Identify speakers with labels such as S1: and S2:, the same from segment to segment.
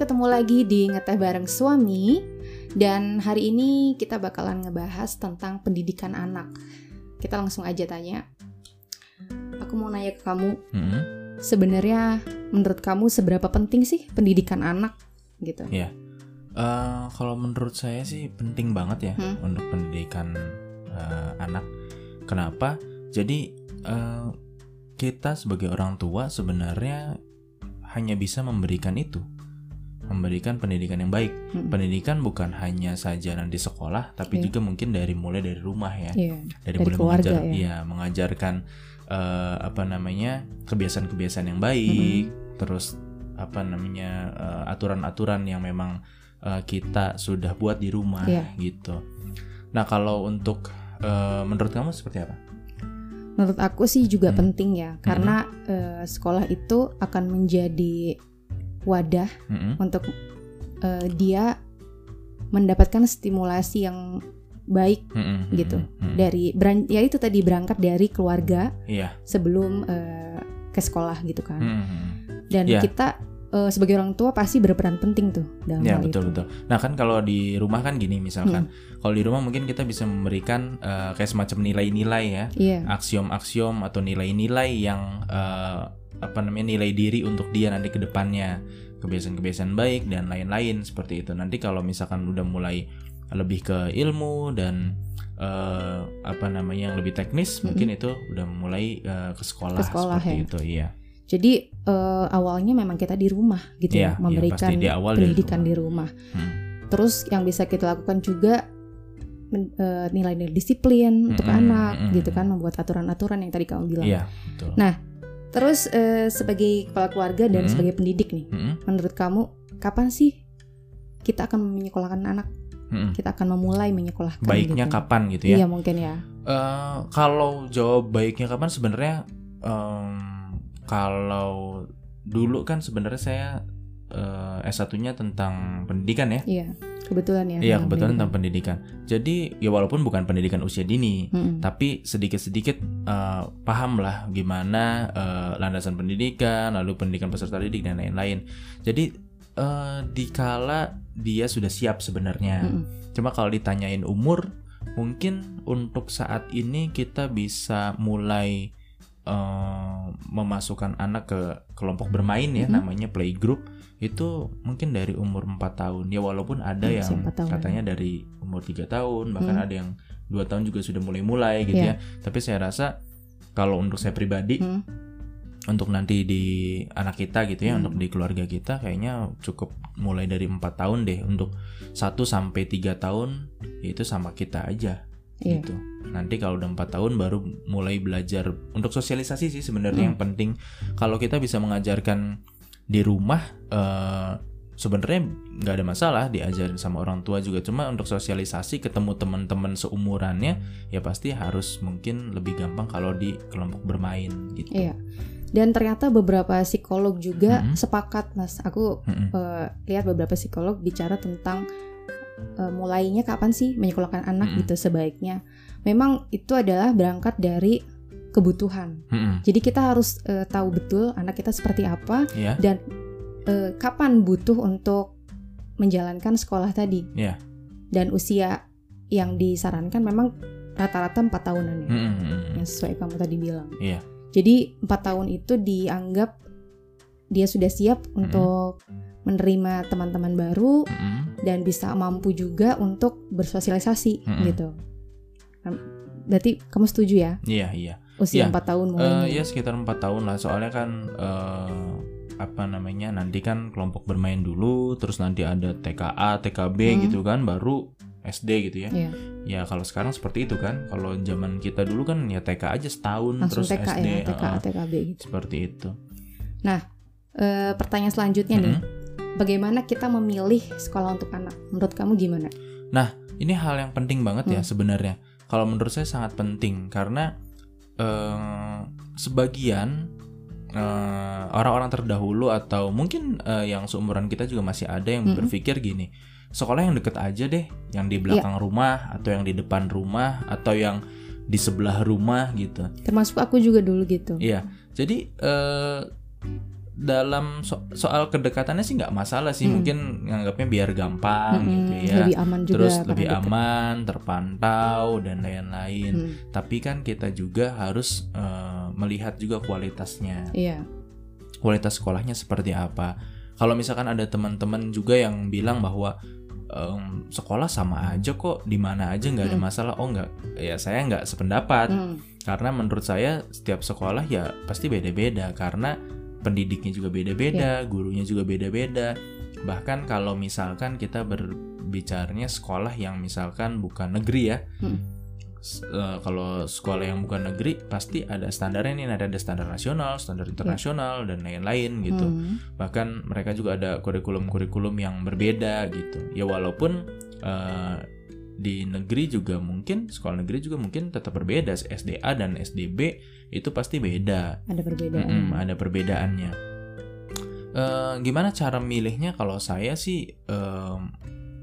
S1: ketemu lagi di Ngeteh Bareng Suami Dan hari ini kita bakalan ngebahas tentang pendidikan anak Kita langsung aja tanya Aku mau nanya ke kamu
S2: Hmm,
S1: Sebenarnya menurut kamu seberapa penting sih pendidikan anak gitu
S2: ya. Eh, kalau menurut saya sih penting banget ya
S1: Hmm.
S2: untuk pendidikan eh, anak. Kenapa? Jadi eh, kita sebagai orang tua sebenarnya hanya bisa memberikan itu, memberikan pendidikan yang baik.
S1: Mm-mm.
S2: Pendidikan bukan hanya saja nanti sekolah, tapi
S1: Iya.
S2: juga mungkin dari mulai dari rumah ya.
S1: Iya,
S2: dari,
S1: Dari
S2: mulai
S1: keluarga
S2: mengajar,
S1: ya.
S2: iya, mengajarkan eh, apa namanya kebiasaan-kebiasaan yang baik, terus apa namanya eh, aturan-aturan yang memang eh, kita sudah buat di rumah
S1: Iya.
S2: gitu. Nah kalau untuk eh, menurut kamu seperti apa?
S1: Menurut aku sih juga
S2: Hmm.
S1: penting ya Karena eh, sekolah itu akan menjadi wadah
S2: Mm-mm.
S1: untuk eh, dia mendapatkan stimulasi yang baik
S2: Mm-mm,
S1: gitu.
S2: mm-mm, mm.
S1: dari beran- ya itu tadi berangkat dari keluarga
S2: Iya.
S1: sebelum eh, ke sekolah gitu kan
S2: Mm-mm.
S1: dan
S2: Iya.
S1: kita eh, sebagai orang tua pasti berperan penting tuh dalam
S2: Ya
S1: hal
S2: betul
S1: itu
S2: betul. Nah kan kalau di rumah kan gini misalkan,
S1: Hmm.
S2: kalau di rumah mungkin kita bisa memberikan eh, kayak semacam nilai-nilai ya,
S1: iya
S2: aksiom-aksiom atau nilai-nilai yang eh, apa namanya nilai diri untuk dia nanti ke depannya kebiasaan-kebiasaan baik dan lain-lain seperti itu nanti kalau misalkan udah mulai lebih ke ilmu dan eh, apa namanya yang lebih teknis mungkin itu udah mulai eh, ke sekolah,
S1: Ke sekolah,
S2: seperti
S1: ya.
S2: itu iya
S1: jadi eh, awalnya memang kita di rumah gitu
S2: Iya,
S1: ya
S2: iya,
S1: memberikan
S2: pasti di awal
S1: pendidikan
S2: rumah.
S1: di rumah
S2: Hmm.
S1: terus yang bisa kita lakukan juga nilai-nilai disiplin untuk
S2: Mm-mm,
S1: anak
S2: mm-mm.
S1: gitu kan membuat aturan-aturan yang tadi kamu bilang
S2: iya betul
S1: Nah, terus eh, sebagai kepala keluarga dan
S2: Mm-mm.
S1: sebagai pendidik nih
S2: Mm-mm,
S1: menurut kamu kapan sih kita akan menyekolahkan anak
S2: mm-mm.
S1: kita akan memulai menyekolahkan
S2: baiknya
S1: gitu.
S2: kapan gitu ya
S1: iya mungkin ya
S2: Eh, kalau jawab baiknya kapan sebenarnya em, kalau dulu kan sebenarnya saya eh, S1-nya tentang pendidikan ya.
S1: iya kebetulan ya
S2: Iya, kebetulan tentang
S1: pendidikan.
S2: pendidikan. Jadi ya walaupun bukan pendidikan usia dini,
S1: Mm-mm.
S2: tapi sedikit-sedikit eh, paham lah gimana eh, landasan pendidikan, lalu pendidikan peserta didik dan lain-lain. Jadi eh, dikala dia sudah siap sebenarnya.
S1: Mm-mm.
S2: Cuma kalau ditanyain umur, mungkin untuk saat ini kita bisa mulai eh, memasukkan anak ke kelompok bermain ya,
S1: Mhm.
S2: namanya playgroup. Itu mungkin dari umur 4 tahun. Ya walaupun ada
S1: Hmm,
S2: yang
S1: tahu.
S2: katanya dari umur 3 tahun, bahkan
S1: Hmm.
S2: ada yang dua tahun juga sudah mulai-mulai gitu
S1: Iya.
S2: ya. Tapi saya rasa kalau untuk saya pribadi
S1: Hmm.
S2: untuk nanti di anak kita gitu ya,
S1: Hmm.
S2: untuk di keluarga kita kayaknya cukup mulai dari empat tahun deh untuk 1 sampai 3 tahun itu sama kita aja
S1: Iya.
S2: gitu. Nanti kalau udah empat tahun baru mulai belajar untuk sosialisasi sih sebenarnya
S1: Hmm.
S2: yang penting. Kalau kita bisa mengajarkan di rumah eh, sebenarnya nggak ada masalah diajarin sama orang tua juga cuma untuk sosialisasi ketemu teman-teman seumurannya ya pasti harus mungkin lebih gampang kalau di kelompok bermain gitu.
S1: Iya. dan ternyata beberapa psikolog juga
S2: Mm-mm.
S1: sepakat mas aku
S2: Mm-mm.
S1: eh, lihat beberapa psikolog bicara tentang eh, mulainya kapan sih menyekolahkan anak
S2: Mm-mm.
S1: gitu sebaiknya memang itu adalah berangkat dari kebutuhan
S2: Mm-mm.
S1: Jadi kita harus eh, tahu betul anak kita seperti apa
S2: Iya.
S1: dan eh, kapan butuh untuk menjalankan sekolah tadi.
S2: Iya.
S1: Dan usia yang disarankan memang rata-rata 4 tahunan ya,
S2: Mm-mm, mm-mm.
S1: yang sesuai kamu tadi bilang.
S2: Iya.
S1: Jadi 4 tahun itu dianggap dia sudah siap untuk menerima teman-teman baru
S2: Mm-mm.
S1: dan bisa mampu juga untuk bersosialisasi
S2: Mm-mm.
S1: gitu. Berarti kamu setuju ya
S2: Iya, iya.
S1: Usia
S2: Iya.
S1: 4 tahun
S2: Eh,
S1: mulainya?
S2: ya sekitar empat tahun lah soalnya kan eh, apa namanya nanti kan kelompok bermain dulu terus nanti ada TKA TKB
S1: Hmm.
S2: gitu kan baru SD gitu ya
S1: Iya.
S2: ya kalau sekarang seperti itu kan kalau zaman kita dulu kan ya TK aja setahun
S1: Langsung
S2: terus
S1: TK
S2: SD
S1: ya, TK,
S2: eh,
S1: TKB gitu.
S2: seperti itu
S1: Eh, pertanyaan selanjutnya nih,
S2: Mm-mm.
S1: bagaimana kita memilih sekolah untuk anak? Menurut kamu gimana?
S2: ini hal yang penting banget ya
S1: Hmm.
S2: sebenarnya kalau menurut saya sangat penting karena eh, sebagian eh, orang-orang terdahulu atau mungkin eh, yang seumuran kita juga masih ada yang
S1: Mm-mm.
S2: berpikir gini sekolah yang deket aja deh yang di belakang rumah atau yang di depan rumah atau yang di sebelah rumah gitu
S1: Termasuk aku juga dulu gitu.
S2: Iya, jadi eh, dalam so- soal kedekatannya sih nggak masalah sih.
S1: Hmm.
S2: mungkin nganggapnya biar gampang
S1: Mm-mm,
S2: gitu ya.
S1: Lebih aman juga
S2: terus lebih
S1: deket.
S2: aman terpantau dan lain-lain.
S1: Hmm,
S2: tapi kan kita juga harus eh, melihat juga kualitasnya.
S1: Iya.
S2: Kualitas sekolahnya seperti apa. Kalau misalkan ada teman-teman juga yang bilang bahwa em, sekolah sama aja kok di mana aja nggak ada
S1: Hmm.
S2: masalah. Oh nggak. Ya saya nggak sependapat.
S1: Hmm,
S2: karena menurut saya setiap sekolah ya pasti beda-beda. Karena pendidiknya juga beda-beda, gurunya juga beda-beda. Bahkan kalau misalkan kita berbicaranya sekolah yang misalkan bukan negeri ya.
S1: Hmm.
S2: Eh, kalau sekolah yang bukan negeri pasti ada standarnya nih, ada ada standar nasional, standar internasional dan lain-lain gitu.
S1: hmm,
S2: Bahkan mereka juga ada kurikulum-kurikulum yang berbeda gitu. Ya walaupun eh, di negeri juga mungkin sekolah negeri juga mungkin tetap berbeda. SDA dan SDB itu pasti beda.
S1: ada perbedaan
S2: Mm-mm, ada perbedaannya. Eh, gimana cara milihnya? Kalau saya sih em,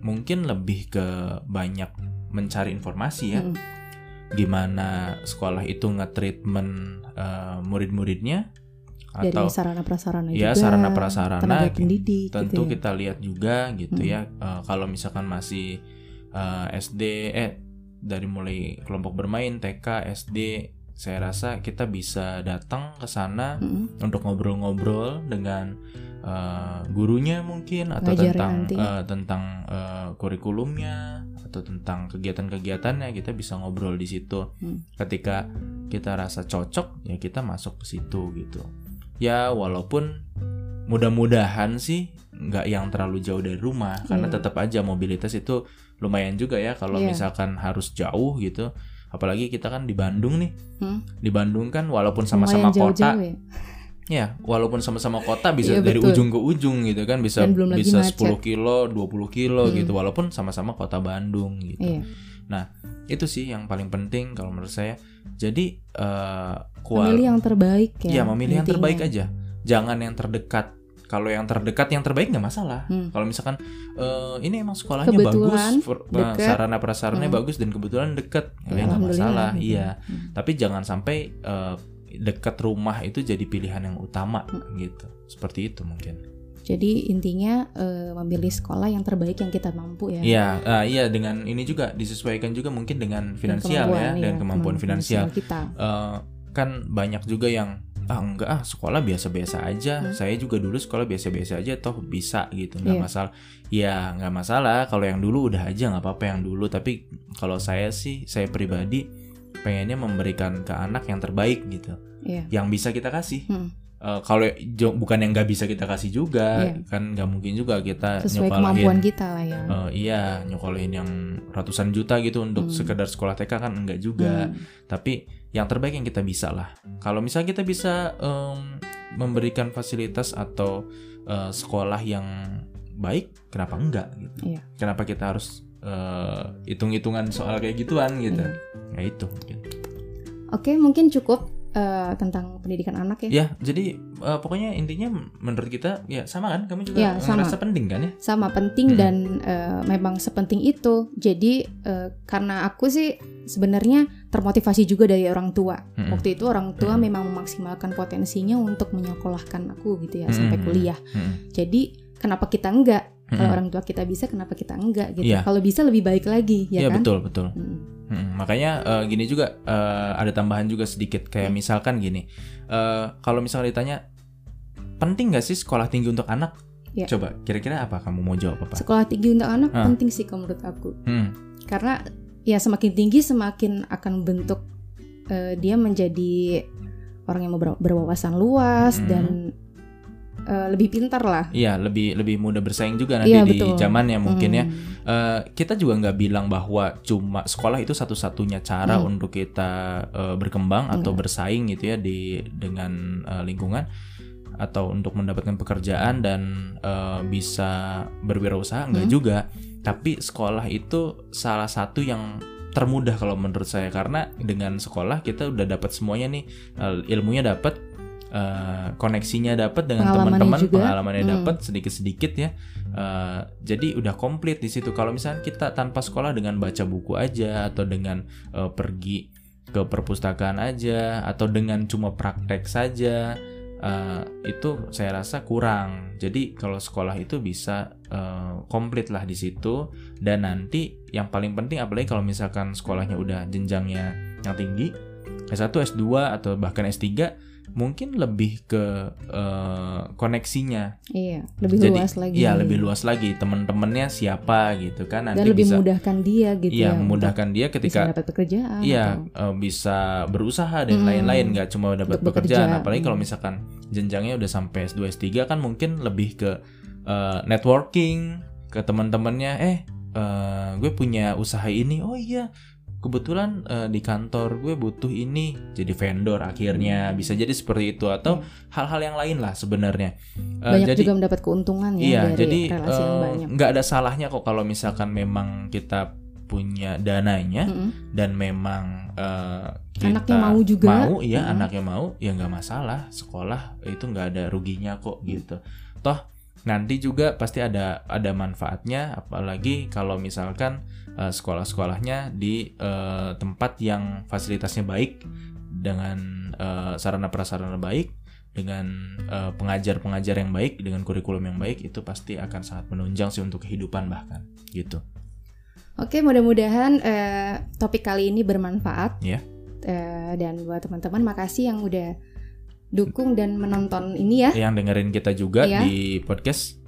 S2: mungkin lebih ke banyak mencari informasi ya.
S1: Hmm,
S2: Gimana sekolah itu nge-treatment eh, murid-muridnya
S1: dari
S2: atau
S1: sarana prasarana
S2: ya
S1: juga
S2: sarana prasarana
S1: tenaga
S2: gitu.
S1: pendidik
S2: tentu
S1: gitu ya.
S2: kita lihat juga gitu
S1: Hmm.
S2: ya Eh, kalau misalkan masih eh, SD eh dari mulai kelompok bermain TK SD saya rasa kita bisa datang ke sana
S1: Mm-mm.
S2: untuk ngobrol-ngobrol dengan eh, gurunya mungkin atau
S1: Ngajarnya
S2: tentang
S1: nanti.
S2: eh, tentang eh, kurikulumnya atau tentang kegiatan-kegiatannya kita bisa ngobrol di situ
S1: Hmm.
S2: ketika kita rasa cocok ya kita masuk ke situ gitu ya walaupun mudah-mudahan sih nggak yang terlalu jauh dari rumah karena
S1: Iya.
S2: tetap aja mobilitas itu lumayan juga ya kalau
S1: Iya.
S2: misalkan harus jauh gitu apalagi kita kan di Bandung nih
S1: Hmm.
S2: di Bandung kan walaupun sama-sama kota
S1: jauh-jauh ya.
S2: ya walaupun sama-sama kota bisa
S1: Iya,
S2: dari
S1: betul.
S2: ujung ke ujung gitu kan bisa bisa
S1: macet.
S2: 10 kilo 20 kilo
S1: Hmm.
S2: gitu walaupun sama-sama kota Bandung gitu
S1: Iya.
S2: itu sih yang paling penting kalau menurut saya jadi eh kual
S1: Memilih yang terbaik ya.
S2: ya memilih yang terbaik aja jangan yang terdekat kalau yang terdekat yang terbaik nggak masalah
S1: Hmm.
S2: kalau misalkan eh, ini emang sekolahnya
S1: Kebetulan,
S2: bagus per-
S1: deket.
S2: sarana prasaranya
S1: Hmm.
S2: bagus dan kebetulan deket ya
S1: Ya,
S2: nggak masalah
S1: gitu.
S2: iya
S1: Hmm.
S2: tapi jangan sampai eh, dekat rumah itu jadi pilihan yang utama
S1: Hmm.
S2: gitu seperti itu mungkin
S1: Jadi intinya eh, memilih sekolah yang terbaik yang kita mampu ya.
S2: iya ah, iya dengan ini juga disesuaikan juga mungkin dengan
S1: Dan
S2: finansial ya
S1: kemampuan,
S2: dan
S1: iya,
S2: kemampuan finansial
S1: kita.
S2: Eh, kan banyak juga yang ah enggak ah sekolah biasa-biasa aja
S1: Hmm.
S2: saya juga dulu sekolah biasa-biasa aja toh bisa gitu nggak
S1: Iya.
S2: masalah ya nggak masalah kalau yang dulu udah aja nggak apa-apa yang dulu tapi kalau saya sih saya pribadi pengennya memberikan ke anak yang terbaik gitu
S1: Iya.
S2: yang bisa kita kasih
S1: Hmm.
S2: Eh, kalau bukan yang nggak bisa kita kasih juga
S1: Iya.
S2: kan nggak mungkin juga kita
S1: Sesuai
S2: nyokolahin
S1: kemampuan kita lah ya.
S2: eh, iya nyokolahin yang ratusan juta gitu untuk
S1: Hmm.
S2: sekedar sekolah TK kan enggak juga
S1: Hmm.
S2: tapi yang terbaik yang kita bisa lah. Kalau misalnya kita bisa em, memberikan fasilitas atau eh, sekolah yang baik, kenapa enggak gitu?
S1: Iya.
S2: Kenapa kita harus hitung-hitungan soal kayak gituan gitu?
S1: Iya.
S2: Ya itu mungkin.
S1: Oke, mungkin cukup eh, tentang pendidikan anak ya.
S2: Ya, jadi eh, pokoknya intinya menurut kita ya sama kan? Kamu juga
S1: Ya, sama.
S2: ngerasa penting kan ya?
S1: Sama penting
S2: Hmm.
S1: dan eh, memang sepenting itu. Jadi eh, karena aku sih sebenarnya termotivasi juga dari orang tua.
S2: Mm-mm.
S1: Waktu itu orang tua
S2: Mm-mm.
S1: memang memaksimalkan potensinya untuk menyekolahkan aku gitu ya
S2: Mm-mm.
S1: sampai kuliah.
S2: Mm-mm.
S1: Jadi kenapa kita enggak? Kalau
S2: Mm-mm.
S1: orang tua kita bisa, kenapa kita enggak gitu?
S2: Iya.
S1: Kalau bisa lebih baik lagi, ya
S2: Iya
S1: kan?
S2: betul betul.
S1: Mm.
S2: Mm, makanya eh, gini juga eh, ada tambahan juga sedikit kayak
S1: Hmm.
S2: misalkan gini, eh, kalau misalnya ditanya penting nggak sih sekolah tinggi untuk anak?
S1: Ya.
S2: Coba kira-kira apa kamu mau jawab apa?
S1: Sekolah tinggi untuk anak
S2: Ah.
S1: penting sih kalau menurut aku.
S2: Hmm,
S1: Karena ya semakin tinggi semakin akan bentuk eh, dia menjadi orang yang ber- berwawasan luas
S2: Hmm.
S1: dan eh, lebih pintar lah.
S2: iya lebih lebih mudah bersaing juga nanti
S1: Iya,
S2: di
S1: betul.
S2: zamannya mungkin ya.
S1: Hmm.
S2: Eh, kita juga nggak bilang bahwa cuma sekolah itu satu-satunya cara
S1: Hmm.
S2: untuk kita eh, berkembang atau
S1: Enggak.
S2: bersaing gitu ya di dengan eh, lingkungan atau untuk mendapatkan pekerjaan dan eh, bisa berwirausaha enggak
S1: Hmm.
S2: juga. Tapi sekolah itu salah satu yang termudah kalau menurut saya karena dengan sekolah kita udah dapat semuanya nih ilmunya dapat eh, koneksinya dapat dengan teman-teman pengalamannya
S1: Hmm.
S2: dapat sedikit-sedikit ya Eh, jadi udah komplit di situ. Kalau misalnya kita tanpa sekolah dengan baca buku aja atau dengan eh, pergi ke perpustakaan aja atau dengan cuma praktek saja uh, itu saya rasa kurang. Jadi kalau sekolah itu bisa uh, komplit lah di situ dan nanti yang paling penting apalagi kalau misalkan sekolahnya udah jenjangnya yang tinggi S1, S2 atau bahkan S3 mungkin lebih ke uh, koneksinya.
S1: Iya, lebih
S2: Jadi,
S1: luas lagi.
S2: Iya, lebih luas lagi teman-temannya siapa gitu kan nanti
S1: Dan lebih
S2: bisa
S1: memudahkan dia gitu
S2: Iya,
S1: ya.
S2: memudahkan dia
S1: bisa
S2: ketika
S1: dapat pekerjaan.
S2: Iya,
S1: atau-
S2: eh, bisa berusaha dan
S1: Hmm.
S2: lain-lain nggak cuma dapat pekerjaan.
S1: bekerja.
S2: Apalagi kalau
S1: Hmm.
S2: misalkan jenjangnya udah sampai S2 S3 kan mungkin lebih ke eh, networking ke teman-temannya eh eh, gue punya usaha ini. Oh iya, kebetulan eh, di kantor gue butuh ini jadi vendor akhirnya bisa jadi seperti itu atau hal-hal yang lain lah sebenarnya. Eh,
S1: banyak
S2: jadi
S1: juga mendapat keuntungan ya
S2: Iya,
S1: dari
S2: jadi
S1: relasi yang
S2: eh,
S1: banyak.
S2: nggak ada salahnya kok kalau misalkan memang kita punya dananya
S1: Mm-mm.
S2: dan memang eh, kita
S1: Anaknya mau juga.
S2: mau iya
S1: Mm.
S2: anaknya mau ya nggak masalah sekolah itu nggak ada ruginya kok gitu toh nanti juga pasti ada ada manfaatnya apalagi kalau misalkan eh, sekolah-sekolahnya di eh, tempat yang fasilitasnya baik dengan eh, sarana prasarana baik dengan eh, pengajar-pengajar yang baik dengan kurikulum yang baik itu pasti akan sangat menunjang sih untuk kehidupan bahkan gitu
S1: Oke, mudah-mudahan eh, topik kali ini bermanfaat.
S2: Iya.
S1: Eh, dan buat teman-teman makasih yang udah dukung dan menonton ini ya.
S2: Yang dengerin kita juga
S1: iya.
S2: di podcast.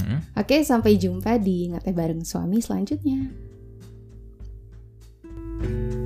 S2: Hmm.
S1: Oke, sampai jumpa di Ngeteh Bareng Suami selanjutnya. thank you